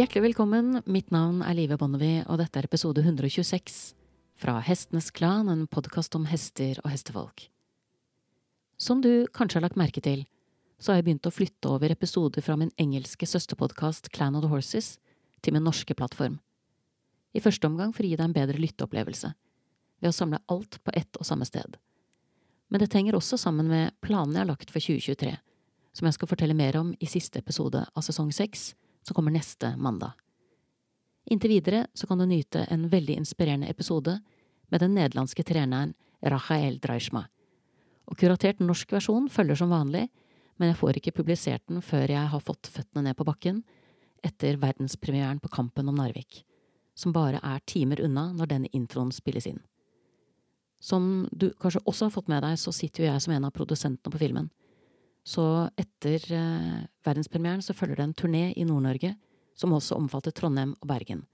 Hjertelig velkommen, mitt navn er Live Bonnevie, og dette er episode 126 fra Hestenes Klan, en podkast om hester og hestefolk. Som du kanskje har lagt merke til, så har jeg begynt å flytte over episoder fra min engelske søsterpodkast Clan of the Horses til min norske plattform. I første omgang for å gi deg en bedre lytteopplevelse, ved å samle alt på ett og samme sted. Men dette henger også sammen med planene jeg har lagt for 2023, som jeg skal fortelle mer om i siste episode av sesong seks, som kommer neste mandag. Inntil videre så kan du nyte en veldig inspirerende episode med den nederlandske treneren Rachael Dreischma. Og kuratert norsk versjon følger som vanlig, men jeg får ikke publisert den før jeg har fått føttene ned på bakken etter verdenspremieren på Kampen om Narvik, som bare er timer unna når denne introen spilles inn. Som du kanskje også har fått med deg, så sitter jo jeg som en av produsentene på filmen. Så etter eh, verdenspremieren så følger det en turné i Nord-Norge som også omfatter Trondheim og Bergen.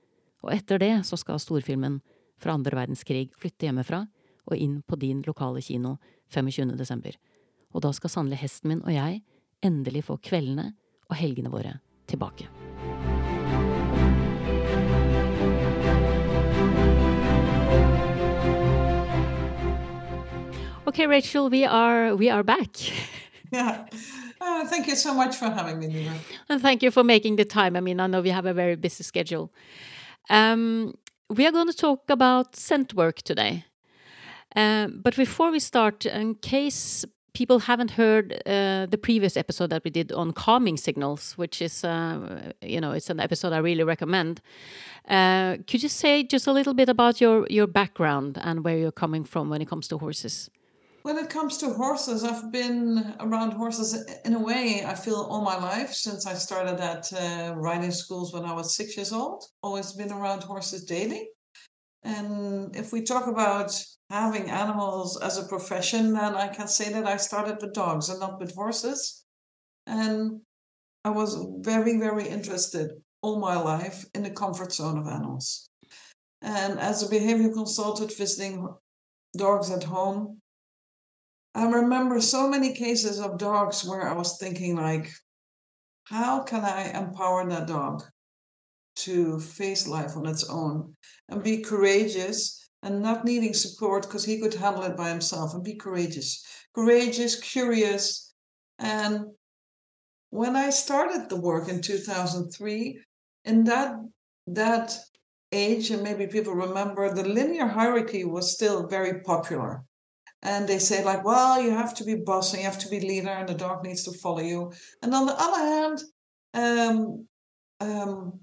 Og etter det så skal storfilmen fra andre verdenskrig flytte hjemmefra og inn på din lokale kino 25. desember. Og da skal sannelig hesten min og jeg endelig få kveldene og helgene våre tilbake. Okay, Rachel, we are we are back. Yeah. Uh, thank you so much for having me, Nina. And thank you for making the time. I mean, I know we have a very busy schedule. Um, we are going to talk about scent work today. Um, but before we start, in case people haven't heard uh, the previous episode that we did on calming signals, which is, uh, you know, it's an episode I really recommend. Uh, could you say just a little bit about your your background and where you're coming from when it comes to horses? When it comes to horses, I've been around horses in a way, I feel all my life since I started at uh, riding schools when I was six years old. Always been around horses daily. And if we talk about having animals as a profession, then I can say that I started with dogs and not with horses. And I was very, very interested all my life in the comfort zone of animals. And as a behavior consultant visiting dogs at home, I remember so many cases of dogs where I was thinking like, how can I empower that dog to face life on its own and be courageous and not needing support because he could handle it by himself and be courageous, courageous, curious. And when I started the work in 2003, in that that age, and maybe people remember, the linear hierarchy was still very popular and they say like well you have to be boss and you have to be leader and the dog needs to follow you. And on the other hand um, um,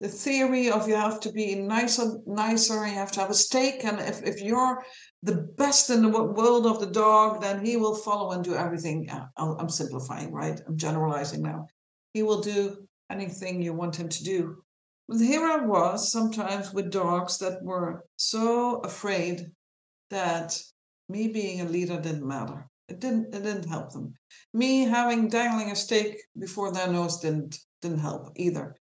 the theory of you have to be nicer nicer you have to have a stake and if, if you're the best in the world of the dog then he will follow and do everything. I'm simplifying right? I'm generalizing now. He will do anything you want him to do. But here i was sometimes with dogs that were so afraid that me being a leader didn't matter. It didn't. It didn't help them. Me having dangling a stake before their nose didn't didn't help either.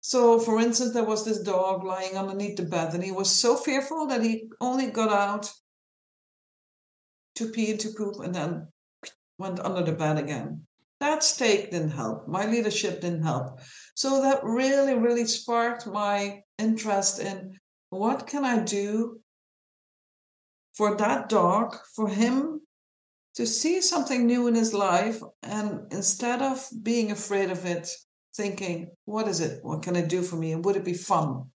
So, for instance, there was this dog lying underneath the bed, and he was so fearful that he only got out to pee and to poop, and then went under the bed again. That stake didn't help. My leadership didn't help. So that really, really sparked my interest in what can I do for that dog, for him to see something new in his life, and instead of being afraid of it, thinking, what is it? What can it do for me? And would it be fun?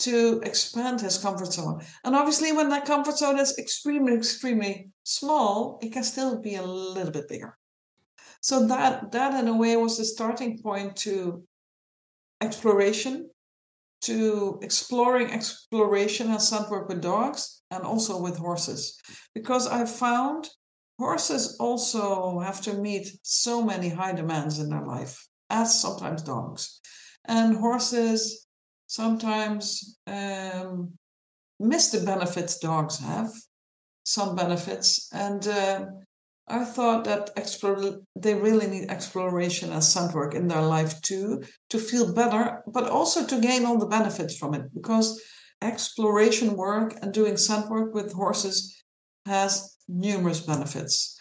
To expand his comfort zone. And obviously, when that comfort zone is extremely, extremely small, it can still be a little bit bigger. So that that in a way was the starting point to exploration, to exploring exploration and scent work with dogs, and also with horses because I found horses also have to meet so many high demands in their life, as sometimes dogs. And horses sometimes um, miss the benefits dogs have, some benefits. And uh, I thought that explore, they really need exploration and scent work in their life too, to feel better, but also to gain all the benefits from it. Because exploration work and doing scent work with horses has numerous benefits.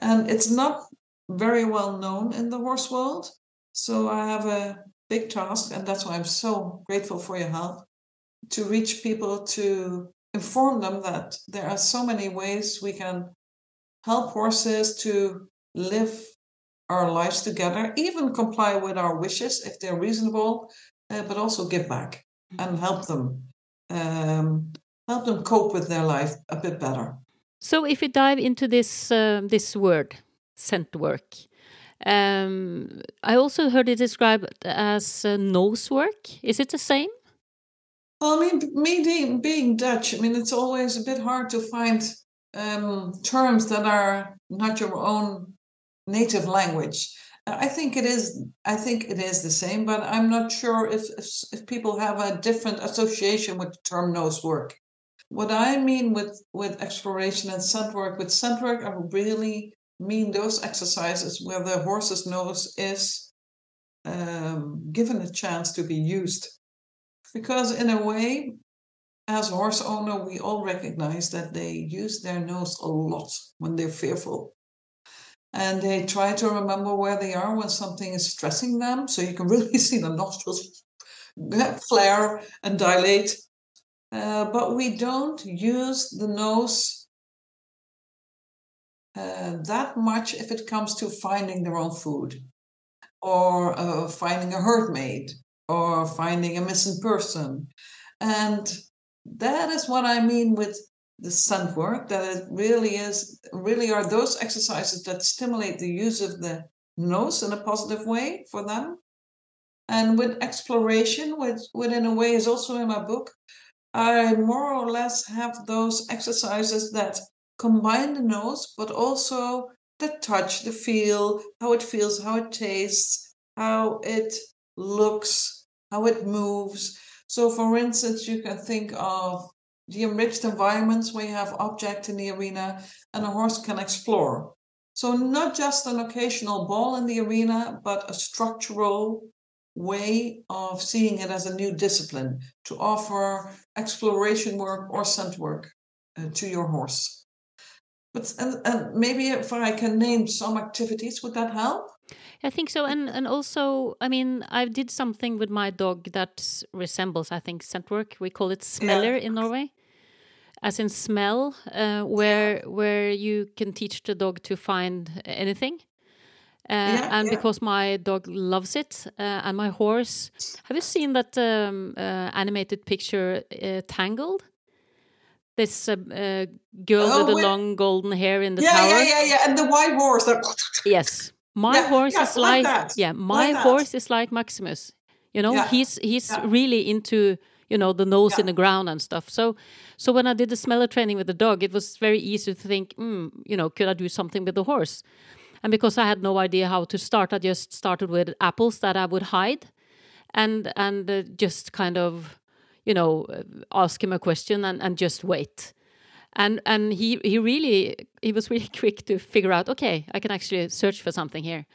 And it's not very well known in the horse world. So I have a big task, and that's why I'm so grateful for your help to reach people to inform them that there are so many ways we can help horses to live our lives together, even comply with our wishes if they're reasonable, uh, but also give back and help them um, help them cope with their life a bit better. So, if we dive into this uh, this word, scent work, um, I also heard it described as uh, nose work. Is it the same? Well, I mean, me being Dutch, I mean, it's always a bit hard to find um, terms that are not your own native language. I think it is. I think it is the same, but I'm not sure if if, if people have a different association with the term nose work. What I mean with with exploration and scent work, with scent work, I really mean those exercises where the horse's nose is um, given a chance to be used because in a way as horse owner we all recognize that they use their nose a lot when they're fearful and they try to remember where they are when something is stressing them so you can really see the nostrils flare and dilate uh, but we don't use the nose uh, that much if it comes to finding their own food or uh, finding a herd mate or finding a missing person. And that is what I mean with the scent work, that it really is, really are those exercises that stimulate the use of the nose in a positive way for them. And with exploration, which, which in a way is also in my book, I more or less have those exercises that combine the nose, but also the touch, the feel, how it feels, how it tastes, how it looks, how it moves. So, for instance, you can think of the enriched environments where you have objects in the arena and a horse can explore. So, not just an occasional ball in the arena, but a structural way of seeing it as a new discipline to offer exploration work or scent work uh, to your horse. But and, and maybe if I can name some activities, would that help? I think so, and and also, I mean, I did something with my dog that resembles, I think, scent work. We call it smeller yeah. in Norway, as in smell, uh, where where you can teach the dog to find anything. Uh, yeah, and yeah. because my dog loves it, uh, and my horse. Have you seen that um, uh, animated picture, uh, Tangled? This uh, girl oh, with the long golden hair in the yeah, tower. Yeah, yeah, yeah, and the white horse. Yes, my horse is like, like yeah, my like horse is like Maximus. You know, he's he's really into you know the nose in the ground and stuff. So so when I did the smeller training with the dog, it was very easy to think, mm, you know, could I do something with the horse? And because I had no idea how to start, I just started with apples that I would hide, and and uh, just kind of, you know, ask him a question and and just wait and and he he really he was really quick to figure out okay i can actually search for something here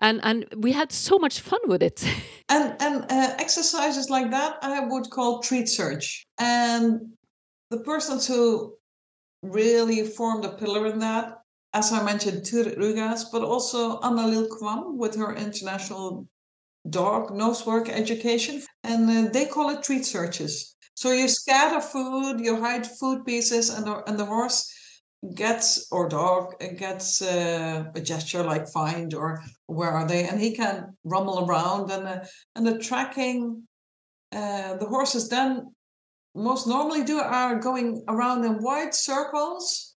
and and we had so much fun with it. And and uh, exercises like that i would call treat search. And the persons who really formed a pillar in that as i mentioned Turid Rugaas, but also Anne Lill Kvam with her international dog nose work education. And uh, they call it treat searches. So you scatter food, you hide food pieces, and the, and the horse gets or dog gets uh, a gesture like find or where are they, and he can rumble around and uh, and the tracking. Uh, the horses then most normally do are going around in wide circles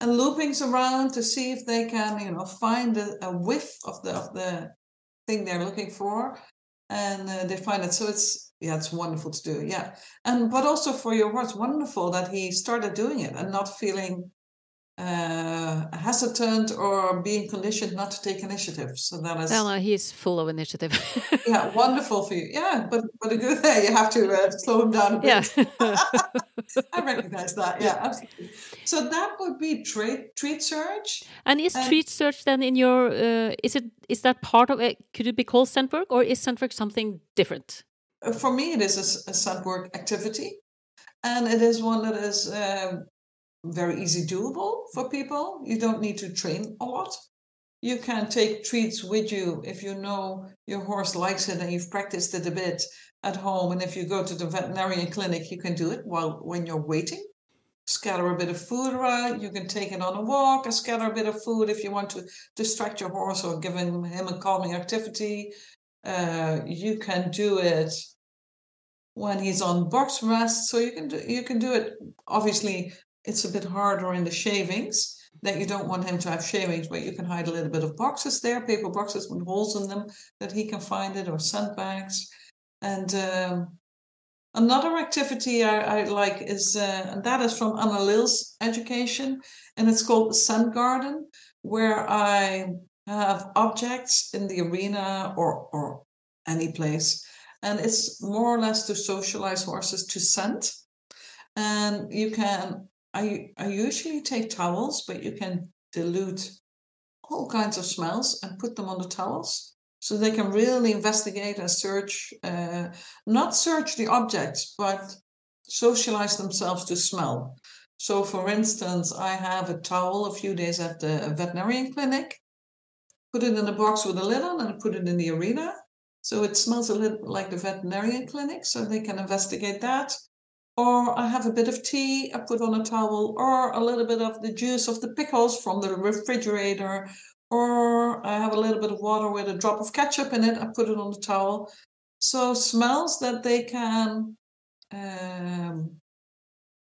and loopings around to see if they can you know find a, a whiff of the of the thing they're looking for and uh, they find it so it's yeah, it's wonderful to do. Yeah, and but also for your words, wonderful that he started doing it and not feeling uh, hesitant or being conditioned not to take initiative. So that is. No, no, he's full of initiative. yeah, wonderful for you. Yeah, but but a good thing you have to uh, slow him down a bit. Yeah. I recognize that. Yeah, absolutely. So that would be treat treat search. And is and treat search then in your? Uh, is it is that part of it? Could it be called work, or is work something different? Uh, for me, it is a, a work activity, and it is one that is uh, very easy doable for people. You don't need to train a lot. you can take treats with you if you know your horse likes it and you've practiced it a bit at home. And if you go to the veterinarian clinic, you can do it while when you're waiting. Scatter a bit of food around. You can take it on a walk and scatter a bit of food if you want to distract your horse or give him a calming activity. Uh, you can do it when he's on box rest. So you can do you can do it. Obviously, it's a bit harder in the shavings that you don't want him to have shavings, but you can hide a little bit of boxes there, paper boxes with holes in them that he can find it, or sandbags. And um, another activity I, I like is, uh, and that is from Anne Lill's education, and it's called the Scent Garden, where I have objects in the arena or or any place, and it's more or less to socialize horses to scent. And you can I, I usually take towels, but you can dilute all kinds of smells and put them on the towels so they can really investigate and search, uh, not search the objects, but socialize themselves to smell. So, for instance, I have a towel a few days at the veterinarian clinic, put it in a box with a lid on, and put it in the arena. So it smells a little like the veterinarian clinic, so they can investigate that or I have a bit of tea I put on a towel, or a little bit of the juice of the pickles from the refrigerator, or I have a little bit of water with a drop of ketchup in it, I put it on the towel. So smells that they can, um,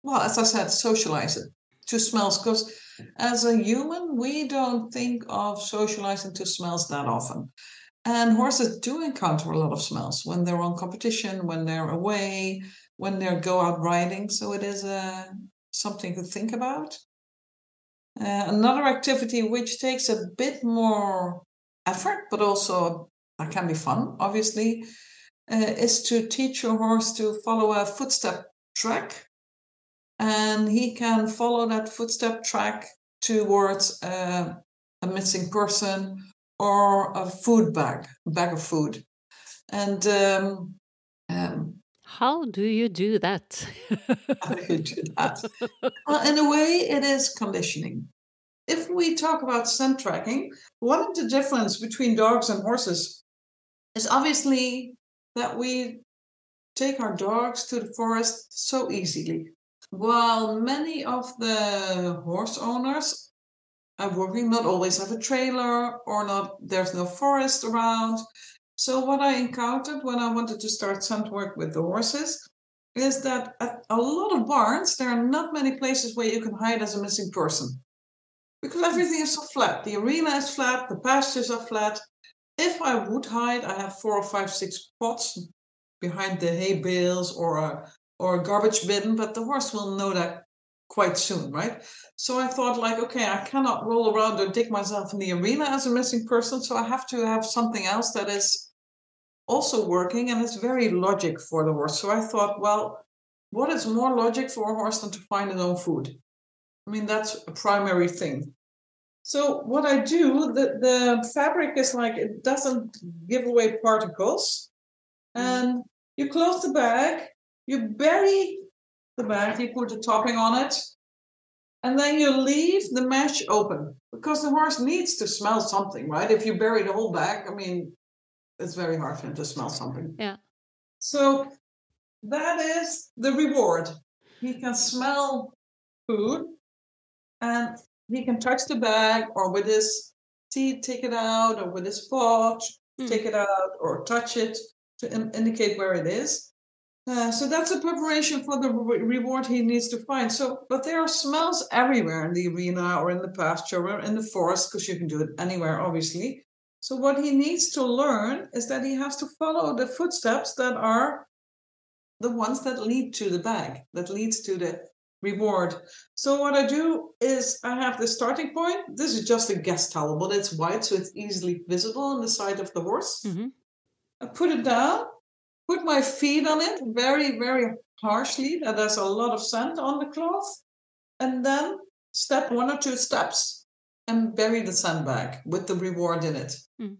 well, as I said, socialize it to smells, because as a human, we don't think of socializing to smells that often. And horses do encounter a lot of smells when they're on competition, when they're away, when they go out riding. So it is uh, something to think about. Uh, another activity which takes a bit more effort, but also that can be fun, obviously, uh, is to teach your horse to follow a footstep track. And he can follow that footstep track towards uh, a missing person or a food bag, bag of food. And um, um, how do you do that? How do you do that? Well, in a way, it is conditioning. If we talk about scent tracking, one of the difference between dogs and horses is obviously that we take our dogs to the forest so easily. While many of the horse owners are working, not always have a trailer or not, there's no forest around. So what I encountered when I wanted to start scent work with the horses is that at a lot of barns there are not many places where you can hide as a missing person because hmm. everything is so flat. The arena is flat, the pastures are flat. If I would hide, I have four or five, six spots behind the hay bales or a or a garbage bin, but the horse will know that quite soon, right? So I thought, like, okay, I cannot roll around or dig myself in the arena as a missing person, so I have to have something else that is also working and it's very logic for the horse. So I thought, well, what is more logic for a horse than to find its own food? I mean, that's a primary thing. So what I do, the, the fabric is like it doesn't give away particles. Mm. And you close the bag, you bury the bag, you put the topping on it, and then you leave the mesh open because the horse needs to smell something, right? If you bury the whole bag, I mean, it's very hard for him to smell something. Yeah. So that is the reward. He can smell food and he can touch the bag or with his teeth take it out or with his paw mm. take it out or touch it to in- indicate where it is. Uh, so that's a preparation for the re- reward he needs to find. So, but there are smells everywhere in the arena or in the pasture or in the forest because you can do it anywhere, obviously. So what he needs to learn is that he has to follow the footsteps that are the ones that lead to the bag, that leads to the reward. So what I do is I have the starting point. This is just a guest towel, but it's white, so it's easily visible on the side of the horse. Mm-hmm. I put it down, put my feet on it very, very harshly. That there's a lot of sand on the cloth. And then step one or two steps and bury the sandbag with the reward in it. Mm.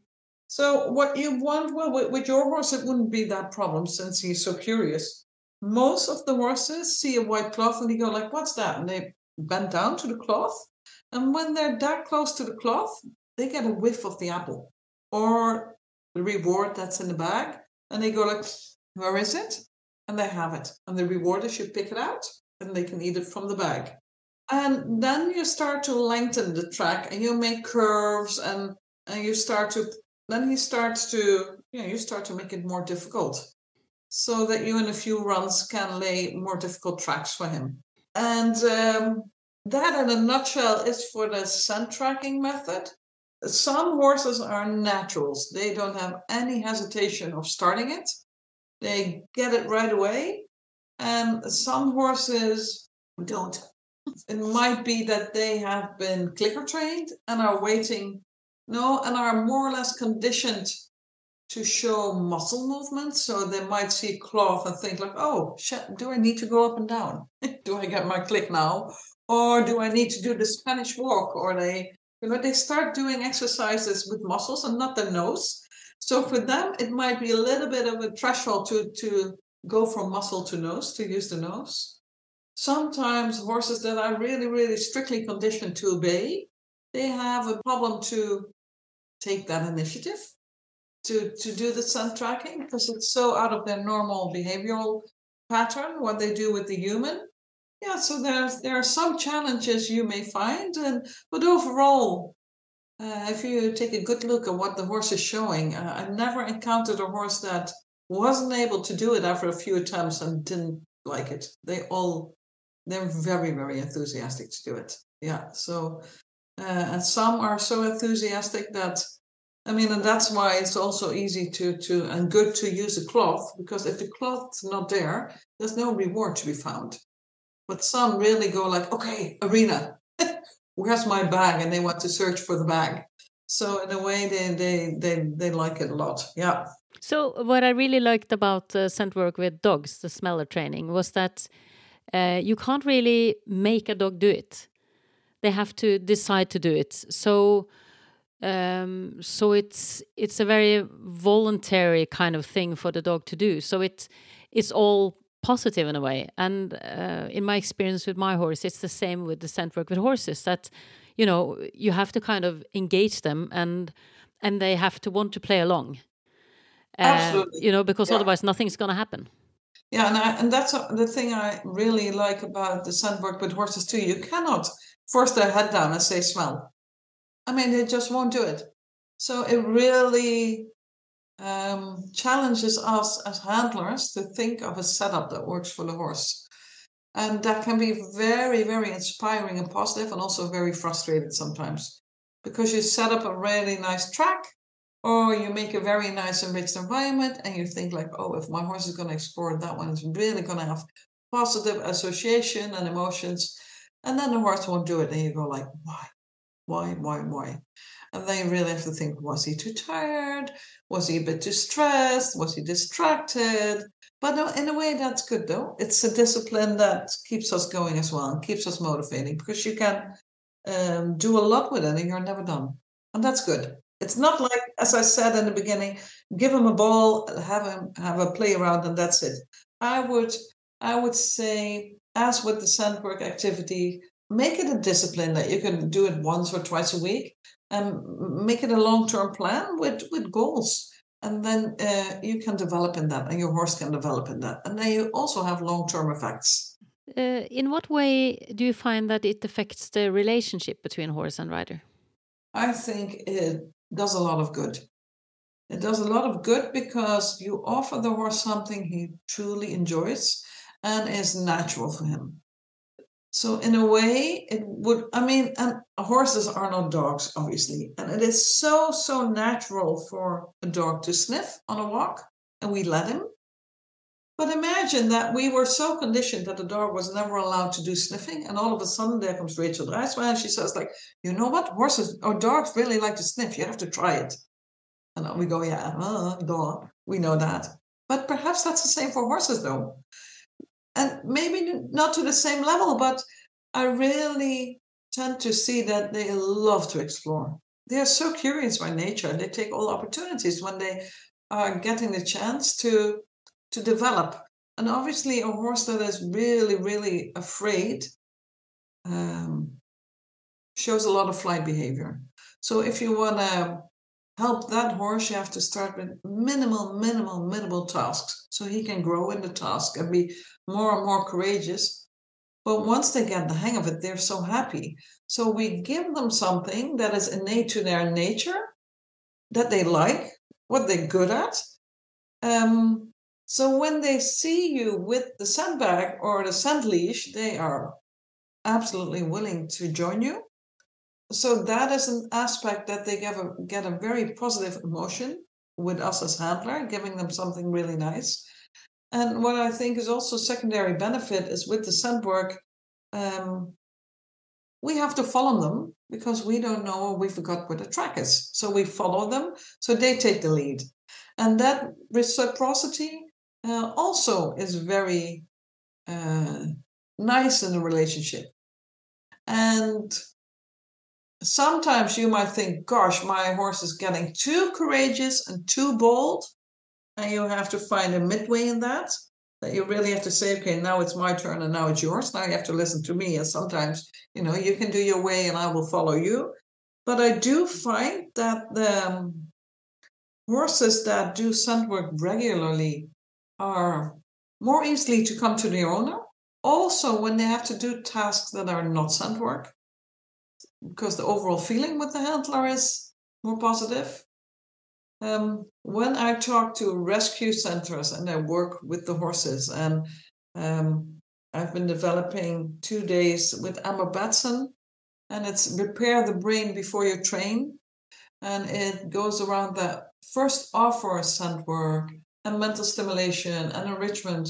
So what you want, well, with, with your horse, it wouldn't be that problem since he's so curious. Most of the horses see a white cloth and they go like, "What's that?" And they bend down to the cloth. And when they're that close to the cloth, they get a whiff of the apple or the reward that's in the bag, and they go like, "Where is it?" And they have it, and the reward is you pick it out, and they can eat it from the bag. And then you start to lengthen the track, and you make curves, and and you start to then he starts to you know you start to make it more difficult so that you in a few runs can lay more difficult tracks for him and um, that in a nutshell is for the scent tracking method some horses are naturals they don't have any hesitation of starting it they get it right away and some horses don't it might be that they have been clicker trained and are waiting no, and are more or less conditioned to show muscle movement. So they might see cloth and think like, oh, do I need to go up and down? do I get my click now? Or do I need to do the Spanish walk? Or they, you know, they start doing exercises with muscles and not the nose. So for them, it might be a little bit of a threshold to, to go from muscle to nose, to use the nose. Sometimes horses that are really, really strictly conditioned to obey, they have a problem to take that initiative to to do the scent tracking because it's so out of their normal behavioral pattern what they do with the human yeah so there's there are some challenges you may find and but overall uh, if you take a good look at what the horse is showing uh, i've never encountered a horse that wasn't able to do it after a few attempts and didn't like it they all they're very very enthusiastic to do it yeah so uh, and some are so enthusiastic that I mean, and that's why it's also easy to to and good to use a cloth because if the cloth's not there, there's no reward to be found. But some really go like, okay, arena, where's my bag? And they want to search for the bag. So in a way, they they they they like it a lot. Yeah. So what I really liked about uh, scent work with dogs, the smeller training, was that uh, you can't really make a dog do it they have to decide to do it. So um, so it's it's a very voluntary kind of thing for the dog to do. So it it's all positive in a way. And uh, in my experience with my horse, it's the same with the scent work with horses. That you know you have to kind of engage them and and they have to want to play along. Uh, Absolutely. You know, because yeah. otherwise nothing's going to happen. Yeah, and I, and that's the thing I really like about the scent work with horses too. You cannot force their head down and say smell. I mean, they just won't do it. So it really um, challenges us as handlers to think of a setup that works for the horse. And that can be very, very inspiring and positive, and also very frustrated sometimes because you set up a really nice track or you make a very nice enriched environment and you think like oh if my horse is going to explore that one it's really going to have positive association and emotions and then the horse won't do it. And you go like, why? Why, why, why? And then you really have to think, was he too tired? Was he a bit too stressed? Was he distracted? But in a way, that's good though. It's a discipline that keeps us going as well and keeps us motivating because you can um, do a lot with it and you're never done. And that's good. It's not like, as I said in the beginning, give him a ball, have him have a play around, and that's it. I would, I would say as with the scent work activity, make it a discipline that you can do it once or twice a week and make it a long-term plan with, with goals. And then uh, you can develop in that and your horse can develop in that. And then you also have long-term effects. Uh, in what way do you find that it affects the relationship between horse and rider? I think it does a lot of good. It does a lot of good because you offer the horse something he truly enjoys and is natural for him. So in a way, it would. I mean, and horses are not dogs, obviously, and it is so so natural for a dog to sniff on a walk, and we let him. But imagine that we were so conditioned that the dog was never allowed to do sniffing, and all of a sudden there comes Rachel Draaisma, and she says, like, you know what, horses or dogs really like to sniff. You have to try it. And we go, yeah, uh, dog, we know that. But perhaps that's the same for horses, though and maybe not to the same level, but I really tend to see that they love to explore. They are so curious by nature. They take all opportunities when they are getting the chance to to develop. And obviously, a horse that is really, really afraid um, shows a lot of flight behavior. So if you want to help that horse, you have to start with minimal, minimal, minimal tasks so he can grow in the task and be more and more courageous. But once they get the hang of it, they're so happy. So we give them something that is innate to their nature, that they like, what they're good at. Um, so when they see you with the sandbag or the sand leash, they are absolutely willing to join you so that is an aspect that they get a, get a very positive emotion with us as handler, giving them something really nice. And what I think is also secondary benefit is with the scent work, um, we have to follow them because we don't know or we forgot where the track is. So we follow them, so they take the lead. And that reciprocity uh, also is very uh, nice in the relationship. And sometimes you might think, gosh, my horse is getting too courageous and too bold. And you have to find a midway in that. That you really have to say, okay, now it's my turn and now it's yours. Now you have to listen to me. And sometimes, you know, you can do your way and I will follow you. But I do find that the um, horses that do scent work regularly are more easily to come to the owner. Also, when they have to do tasks that are not scent work, because the overall feeling with the handler is more positive. Um, when I talk to rescue centers and I work with the horses, and um, I've been developing two days with Emma Batson, and it's repair the brain before you train. And it goes around that first offer scent work and mental stimulation and enrichment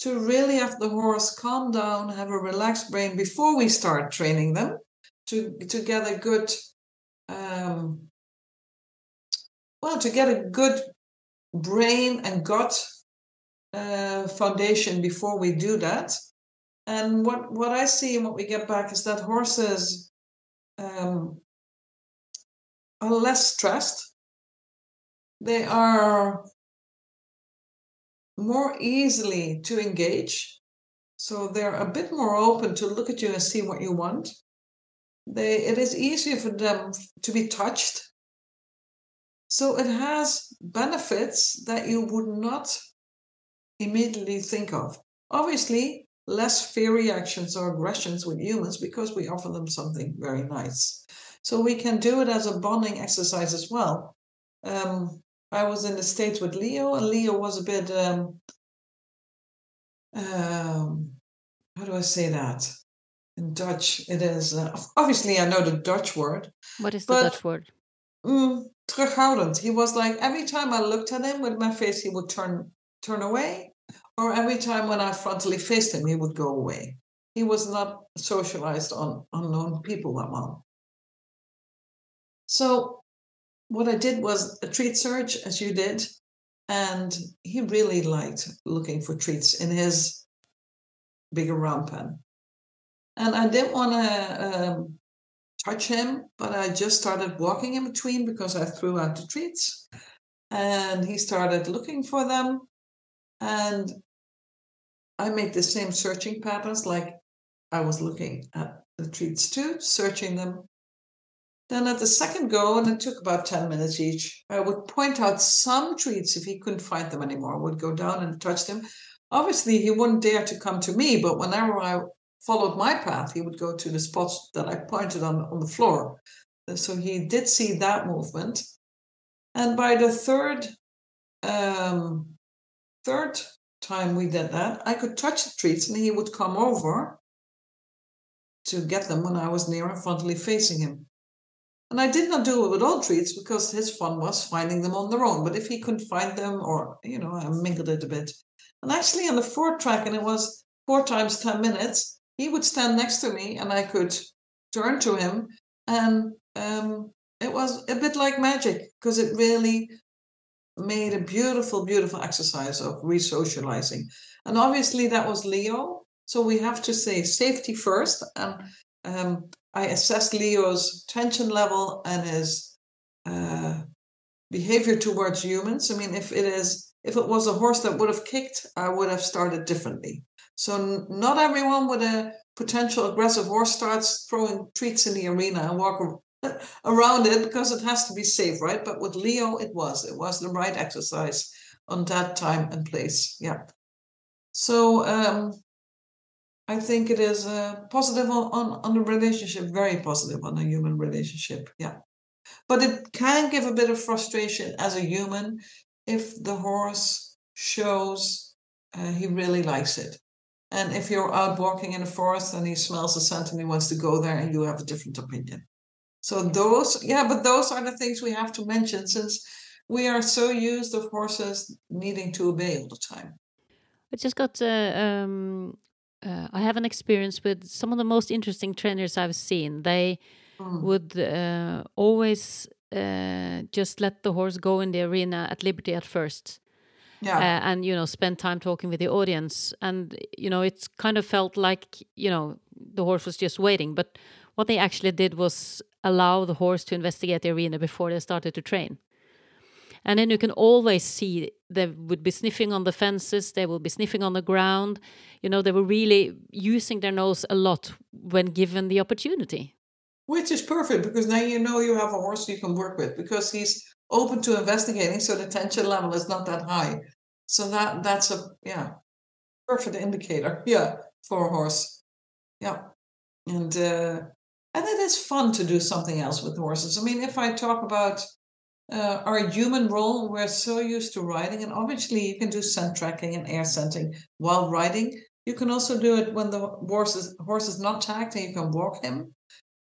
to really have the horse calm down, have a relaxed brain before we start training them to to get a good um, well to get a good brain and gut uh, foundation before we do that. And what what I see and what we get back is that horses um, are less stressed. They are more easily to engage. So they're a bit more open to look at you and see what you want they it is easier for them to be touched. So it has benefits that you would not immediately think of. Obviously less fear reactions or aggressions with humans because we offer them something very nice. So we can do it as a bonding exercise as well. Um, i was in the states with leo and leo was a bit um, um, how do i say that in Dutch, it is uh, obviously I know the Dutch word. What is the Dutch word? Mm, terughoudend. He was like every time I looked at him with my face, he would turn turn away, or every time when I frontally faced him, he would go away. He was not socialized on unknown people that well. So what I did was a treat search, as you did, and he really liked looking for treats in his bigger round pen. And I didn't want to um, touch him, but I just started walking in between because I threw out the treats. And he started looking for them. And I made the same searching patterns like I was looking at the treats too, searching them. Then at the second go, and it took about 10 minutes each, I would point out some treats if he couldn't find them anymore. I would go down and touch them. Obviously, he wouldn't dare to come to me, but whenever I followed my path, he would go to the spots that I pointed on, on the floor. So he did see that movement. And by the third um, third time we did that, I could touch the treats and he would come over to get them when I was near and frontally facing him. And I did not do it with all treats because his fun was finding them on their own. But if he couldn't find them, or, you know, I mingled it a bit. And actually, on the fourth track, and it was four times 10 minutes, he would stand next to me and I could turn to him. And um, it was a bit like magic because it really made a beautiful, beautiful exercise of resocializing. And obviously, that was Leo. So we have to say safety first. And um, I assessed Leo's tension level and his uh, behavior towards humans. I mean, if it is, if it was a horse that would have kicked, I would have started differently. So not everyone with a potential aggressive horse starts throwing treats in the arena and walk around it because it has to be safe, right? But with Leo, it was. It was the right exercise on that time and place. Yeah. So um, I think it is uh, positive on, on, on the relationship, very positive on a human relationship. Yeah. But it can give a bit of frustration as a human if the horse shows uh, he really likes it. And if you're out walking in the forest and he smells the scent and he wants to go there and you have a different opinion. So those, yeah, but those are the things we have to mention since we are so used of horses needing to obey all the time. I just got, uh, um, uh, I have an experience with some of the most interesting trainers I've seen. They mm. would uh, always uh, just let the horse go in the arena at liberty at first. Yeah. Uh, and, you know, spend time talking with the audience. And, you know, it's kind of felt like, you know, the horse was just waiting. But what they actually did was allow the horse to investigate the arena before they started to train. And then you can always see they would be sniffing on the fences, they will be sniffing on the ground. You know, they were really using their nose a lot when given the opportunity. Which is perfect because now you know you have a horse you can work with because he's open to investigating, so the tension level is not that high. So that that's a yeah, perfect indicator, yeah, for a horse. Yeah. And uh and it is fun to do something else with horses. I mean, if I talk about uh, our human role, we're so used to riding, and obviously you can do scent tracking and air scenting while riding. You can also do it when the horse is, horse is not tagged and you can walk him.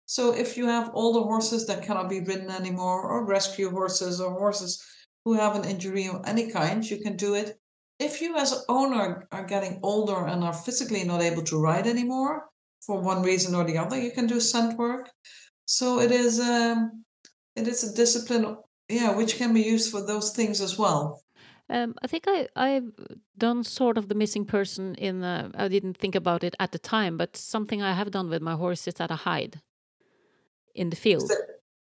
So if you have older horses that cannot be ridden anymore, or rescue horses, or horses who have an injury of any kind, you can do it. If you as an owner are getting older and are physically not able to ride anymore for one reason or the other, you can do scent work. So it is um, it is a discipline yeah, which can be used for those things as well. Um, I think I I've done sort of the missing person in. Uh, I didn't think about it at the time, but something I have done with my horse is that I hide in the field.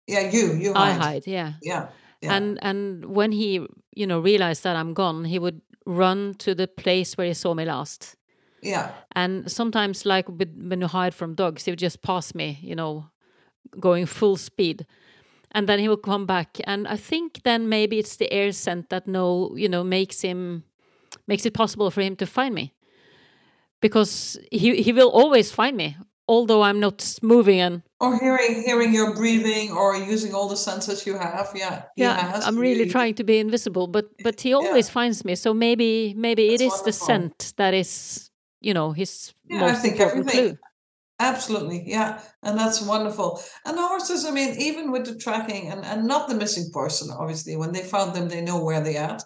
yeah, you you hide. I hide. Yeah. yeah. Yeah. And and when he you know realized that I'm gone, he would run to the place where he saw me last. Yeah. And sometimes, like when you hide from dogs, he would just pass me, you know, going full speed and then he will come back and i think then maybe it's the air scent that no you know makes him makes it possible for him to find me because he he will always find me although i'm not moving and or hearing hearing your breathing or using all the senses you have yeah yeah has. i'm really he, trying to be invisible but but he always yeah. finds me so maybe maybe That's it is wonderful. the scent that is you know his yeah, most important everything. clue Absolutely, yeah, and that's wonderful. And the horses, I mean, even with the tracking and, and not the missing person, obviously, when they found them, they know where they're at.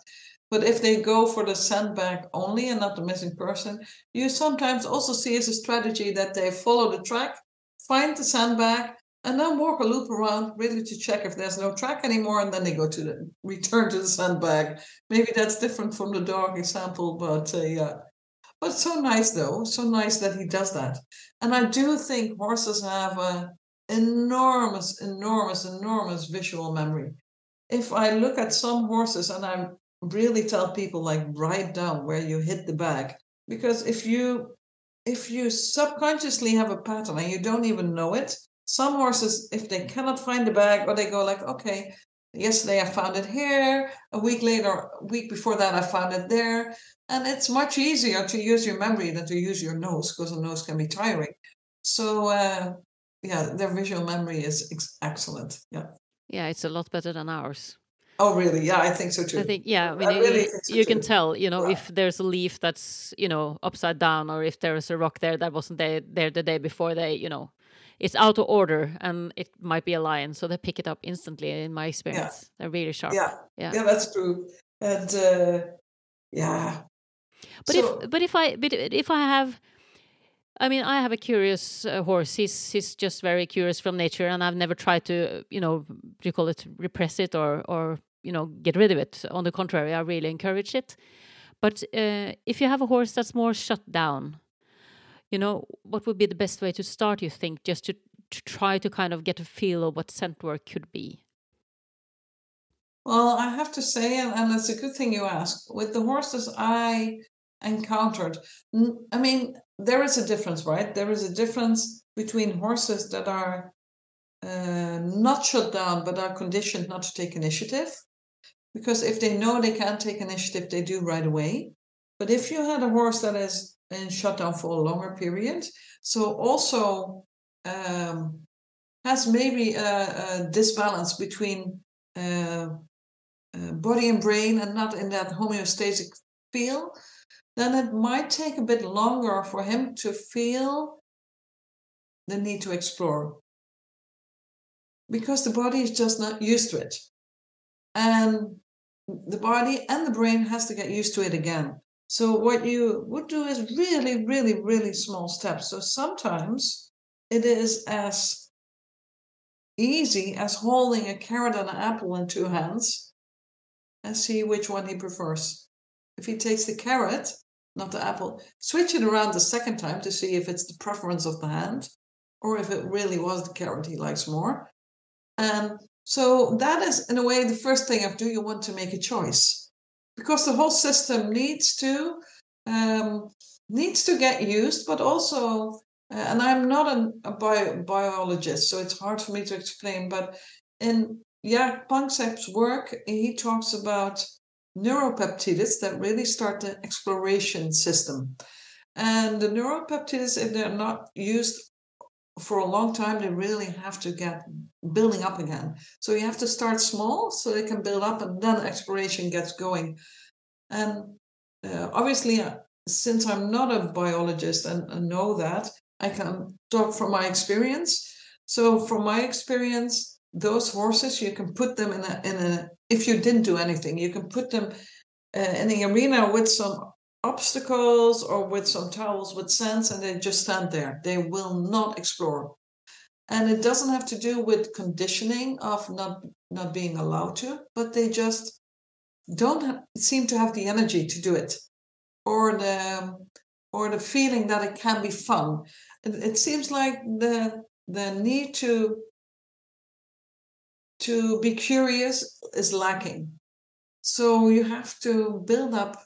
But if they go for the sandbag only and not the missing person, you sometimes also see as a strategy that they follow the track, find the sandbag, and then walk a loop around really to check if there's no track anymore, and then they go to the return to the sandbag. Maybe that's different from the dog example, but uh, yeah. But so nice though, so nice that he does that. And I do think horses have a enormous, enormous, enormous visual memory. If I look at some horses and I really tell people like write down where you hit the bag, because if you if you subconsciously have a pattern and you don't even know it, some horses, if they cannot find the bag, or they go like, okay, yesterday I found it here, a week later, a week before that I found it there. And it's much easier to use your memory than to use your nose because the nose can be tiring. So, uh, yeah, their visual memory is ex- excellent. Yeah. Yeah, it's a lot better than ours. Oh, really? Yeah, I think so too. I think, yeah, I mean, I really you, so you can tell, you know, if there's a leaf that's, you know, upside down or if there's a rock there that wasn't there, there the day before they, you know, it's out of order and it might be a lion. So they pick it up instantly, in my experience. Yeah. They're really sharp. Yeah. Yeah, yeah that's true. And, uh, yeah, but so, if but if I but if I have I mean, I have a curious uh, horse. He's he's just very curious from nature, and I've never tried to, you know, do you call it repress it or or you know get rid of it. On the contrary, I really encourage it. But uh, if you have a horse that's more shut down, you know, what would be the best way to start? You think just to, to try to kind of get a feel of what scent work could be. Well, I have to say, and, and it's a good thing you ask. With the horses I encountered. I mean, there is a difference, right? There is a difference between horses that are uh, not shut down but are conditioned not to take initiative. Because if they know they can't take initiative, they do right away. But if you had a horse that is in shutdown for a longer period, so also um, has maybe a, a disbalance between uh, uh, body and brain and not in that homeostatic feel, then it might take a bit longer for him to feel the need to explore because the body is just not used to it. And the body and the brain has to get used to it again. So what you would do is really, really, really small steps. So sometimes it is as easy as holding a carrot and an apple in two hands and see which one he prefers. If he takes the carrot, not the apple, switch it around the second time to see if it's the preference of the hand or if it really was the carrot he likes more. And so that is, in a way, the first thing of do you want to make a choice? Because the whole system needs to um, needs to get used, but also, uh, and I'm not an, a bio, biologist, so it's hard for me to explain. But in Jaak Panksepp's work, he talks about neuropeptides that really start the exploration system. And the neuropeptides, if they're not used for a long time, they really have to get building up again. So you have to start small so they can build up, and then exploration gets going. And uh, obviously, uh, since I'm not a biologist and, and know that, I can talk from my experience. So, from my experience, those horses you can put them in a in a if you didn't do anything, you can put them uh, in the arena with some obstacles or with some towels with sands and they just stand there. They will not explore. And it doesn't have to do with conditioning of not not being allowed to, but they just don't seem to have the energy to do it or the or the feeling that it can be fun. It seems like the the need to to be curious is lacking. So you have to build up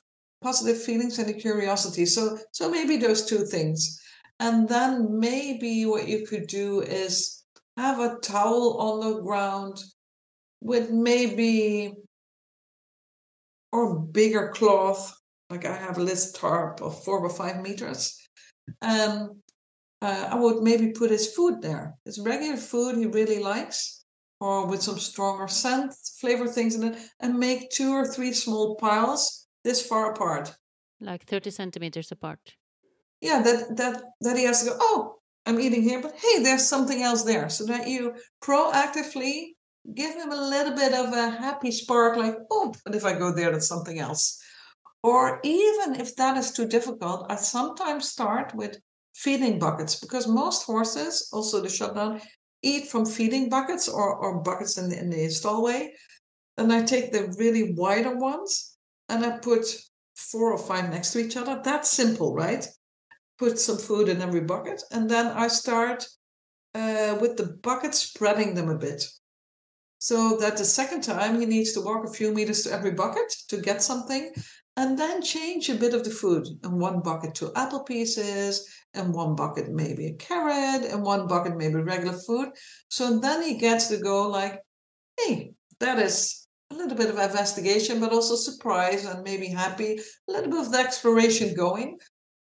positive feelings and a curiosity. So so maybe those two things. And then maybe what you could do is have a towel on the ground with maybe or bigger cloth. Like I have a list tarp of four or five meters. And uh, I would maybe put his food there. His regular food he really likes, or with some stronger scent, flavor things in it, and make two or three small piles this far apart. Like 30 centimeters apart. Yeah, that that that he has to go, oh, I'm eating here, but hey, there's something else there. So that you proactively give him a little bit of a happy spark, like, oh, but if I go there, that's something else. Or even if that is too difficult, I sometimes start with feeding buckets because most horses, also the shutdown, eat from feeding buckets or, or buckets in the, in the stallway. And I take the really wider ones and I put four or five next to each other. That's simple, right? Put some food in every bucket, and then I start uh, with the bucket spreading them a bit. So that the second time he needs to walk a few meters to every bucket to get something, and then change a bit of the food. And one bucket to apple pieces, and one bucket maybe a carrot, and one bucket maybe regular food. So then he gets to go like, hey, that is a little bit of investigation, but also surprise and maybe happy, a little bit of the exploration going,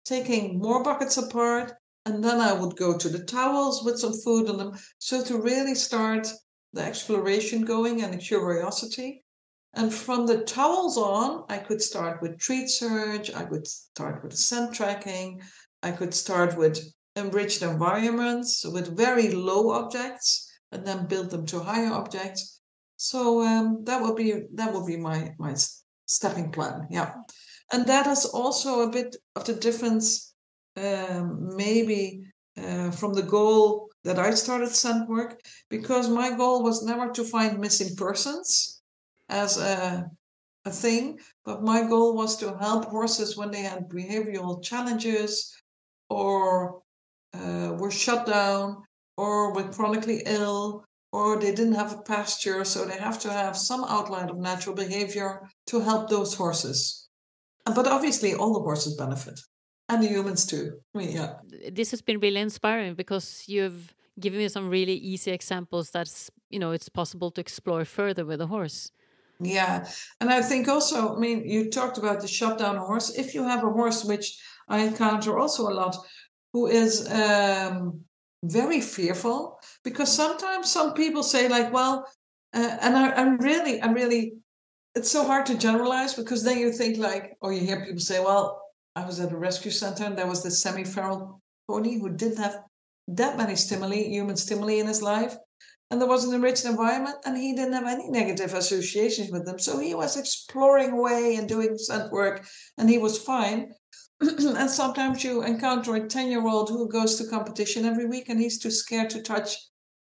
taking more buckets apart. And then I would go to the towels with some food on them. So to really start the exploration going and the curiosity. And from the towels on, I could start with treat search, I could start with scent tracking, I could start with enriched environments with very low objects and then build them to higher objects so um, that would be that would be my my stepping plan. Yeah, and that is also a bit of the difference, um, maybe uh, from the goal that I started scent work, because my goal was never to find missing persons as a a thing, but my goal was to help horses when they had behavioral challenges or uh, were shut down or were chronically ill or they didn't have a pasture, so they have to have some outline of natural behavior to help those horses. But obviously, all the horses benefit, and the humans too. I mean, yeah. This has been really inspiring because you've given me some really easy examples that's you know it's possible to explore further with a horse. Yeah, and I think also, I mean, you talked about the shutdown horse. If you have a horse, which I encounter also a lot, who is um, very fearful, because sometimes some people say like, well, uh, and I, I'm really, I'm really, it's so hard to generalize because then you think like, or you hear people say, well, I was at a rescue center and there was this semi-feral pony who didn't have that many stimuli, human stimuli in his life and there was an enriched environment and he didn't have any negative associations with them. So he was exploring away and doing scent work and he was fine and sometimes you encounter a 10 year old who goes to competition every week and he's too scared to touch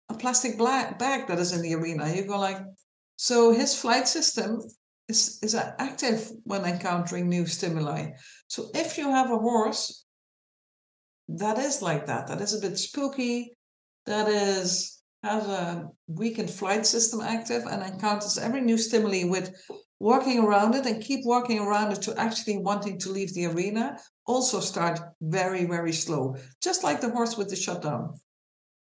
a plastic black bag that is in the arena. You go like so his flight system is, is active when encountering new stimuli. So if you have a horse that is like that that is a bit spooky that is has a weakened flight system active and encounters every new stimuli with walking around it and keep walking around it to actually wanting to leave the arena also start very very slow just like the horse with the shutdown.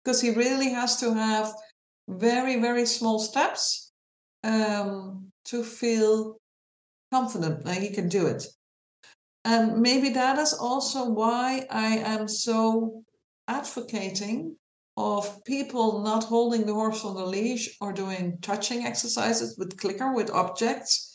Because he really has to have very very small steps um, to feel confident that he can do it. And maybe that is also why i am so advocating of people not holding the horse on the leash or doing touching exercises with clicker with objects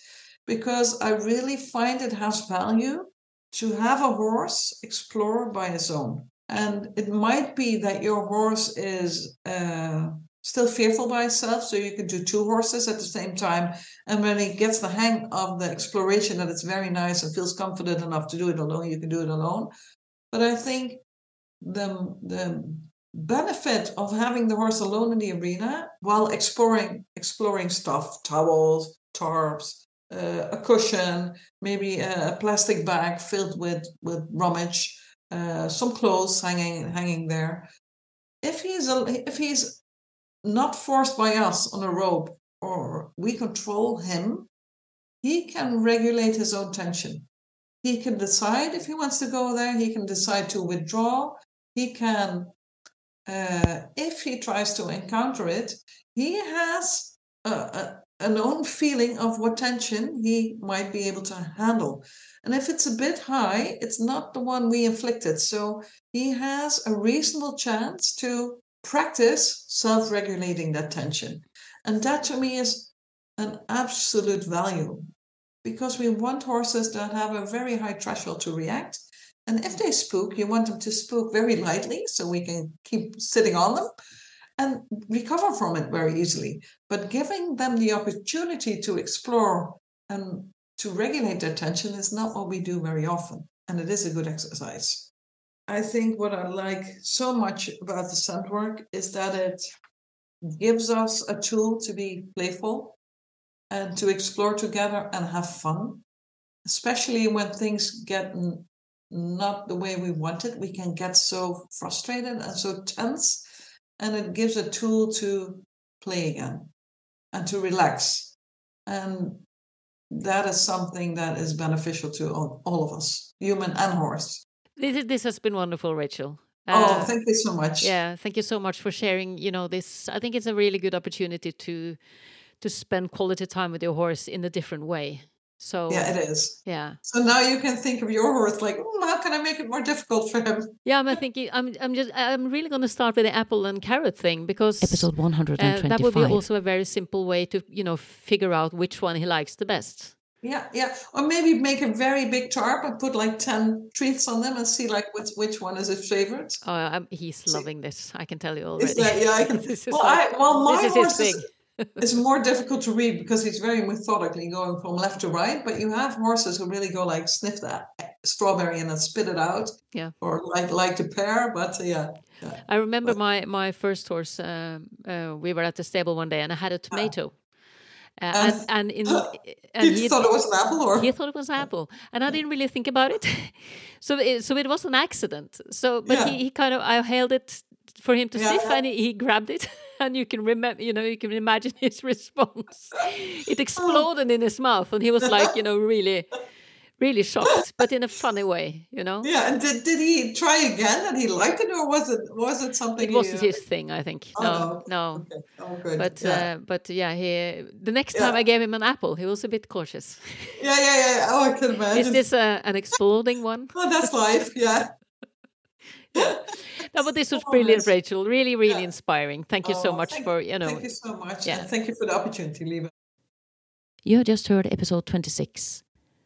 because I really find it has value to have a horse explore by his own. And it might be that your horse is uh, still fearful by itself, so you can do two horses at the same time. And when he gets the hang of the exploration, that it's very nice and feels confident enough to do it alone, you can do it alone. But I think the the benefit of having the horse alone in the arena while exploring exploring stuff towels tarps uh, a cushion maybe a, plastic bag filled with with rummage uh, some clothes hanging hanging there. If he's a, if he's not forced by us on a rope or we control him he can regulate his own tension. He can decide if he wants to go there he can decide to withdraw he can uh, if he tries to encounter it, he has a, a, an own feeling of what tension he might be able to handle. And if it's a bit high, it's not the one we inflicted. So he has a reasonable chance to practice self regulating that tension. And that to me is an absolute value because we want horses that have a very high threshold to react and if they spook, you want them to spook very lightly so we can keep sitting on them and recover from it very easily. But giving them the opportunity to explore and to regulate their tension is not what we do very often. And it is a good exercise. I think what I like so much about the scent work is that it gives us a tool to be playful and to explore together and have fun, especially when things get not the way we want it, we can get so frustrated and so tense. And it gives a tool to play again and to relax. And that is something that is beneficial to all, all of us, human and horse. This, this has been wonderful, Rachel. Uh, oh, thank you so much. Yeah, thank you so much for sharing. You know, this. I think it's a really good opportunity to to spend quality time with your horse in a different way. So yeah, it is. Yeah. So now you can think of your horse like, how can I make it more difficult for him? Yeah, I'm thinking. I'm. I'm just. I'm really going to start with the apple and carrot thing because episode 125. Uh, that would be also a very simple way to you know figure out which one he likes the best. Yeah, yeah. Or maybe make a very big tarp and put like ten treats on them and see like which which one is his favorite. Oh, I'm, he's see. loving this. I can tell you already. Is that, yeah, I can. well, like, I, well, my horse is, it's more difficult to read because he's very methodically going from left to right. But you have horses who really go like sniff that strawberry and then spit it out. Yeah. Or like like the pear, but uh, yeah. yeah. I remember but, my my first horse. Um, uh, we were at the stable one day and I had a tomato. Uh, and, and, and, in and he, thought it was an apple, or he thought it was an apple, and I didn't really think about it. so, it, so it was an accident. So, but yeah. he, he kind of I held it for him to yeah, sniff, yeah. and he, he grabbed it. and you can remember, you know, you can imagine his response. It exploded in his mouth, and he was like, you know, really really shocked, but in a funny way, you know. Yeah, and did, did he try again and he liked it, or was it was it something? It wasn't he, his thing, I think. Oh, no, no. Okay. Oh, good. But yeah. uh, but yeah, he the next time I gave him an apple, he was a bit cautious. yeah, yeah, yeah. Oh, I can imagine. Is this a, an exploding one? Oh, that's life. Yeah. No, but this was brilliant, yes. Rachel. Really, really Yeah. inspiring. Thank you so Oh, much thank- for you know. Thank you so much. yeah. And thank you for the opportunity, Liva. You have just heard episode 26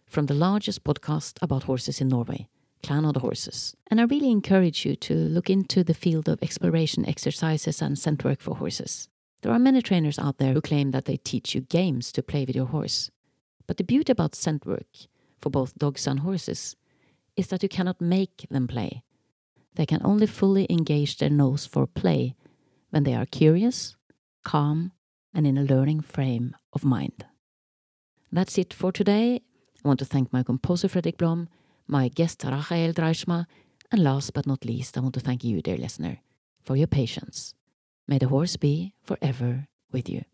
from the largest podcast about horses in Norway, Clan of the Horses. And I really encourage you to look into the field of exploration exercises and scent work for horses. There are many trainers out there who claim that they teach you games to play with your horse. But the beauty about scent work for both dogs and horses is that you cannot make them play. They can only fully engage their nose for play when they are curious, calm, and in a learning frame of mind. That's it for today. I want to thank my composer Fredrik Blom, my guest Rachael Draaisma, and last but not least, I want to thank you, dear listener, for your patience. May the horse be forever with you.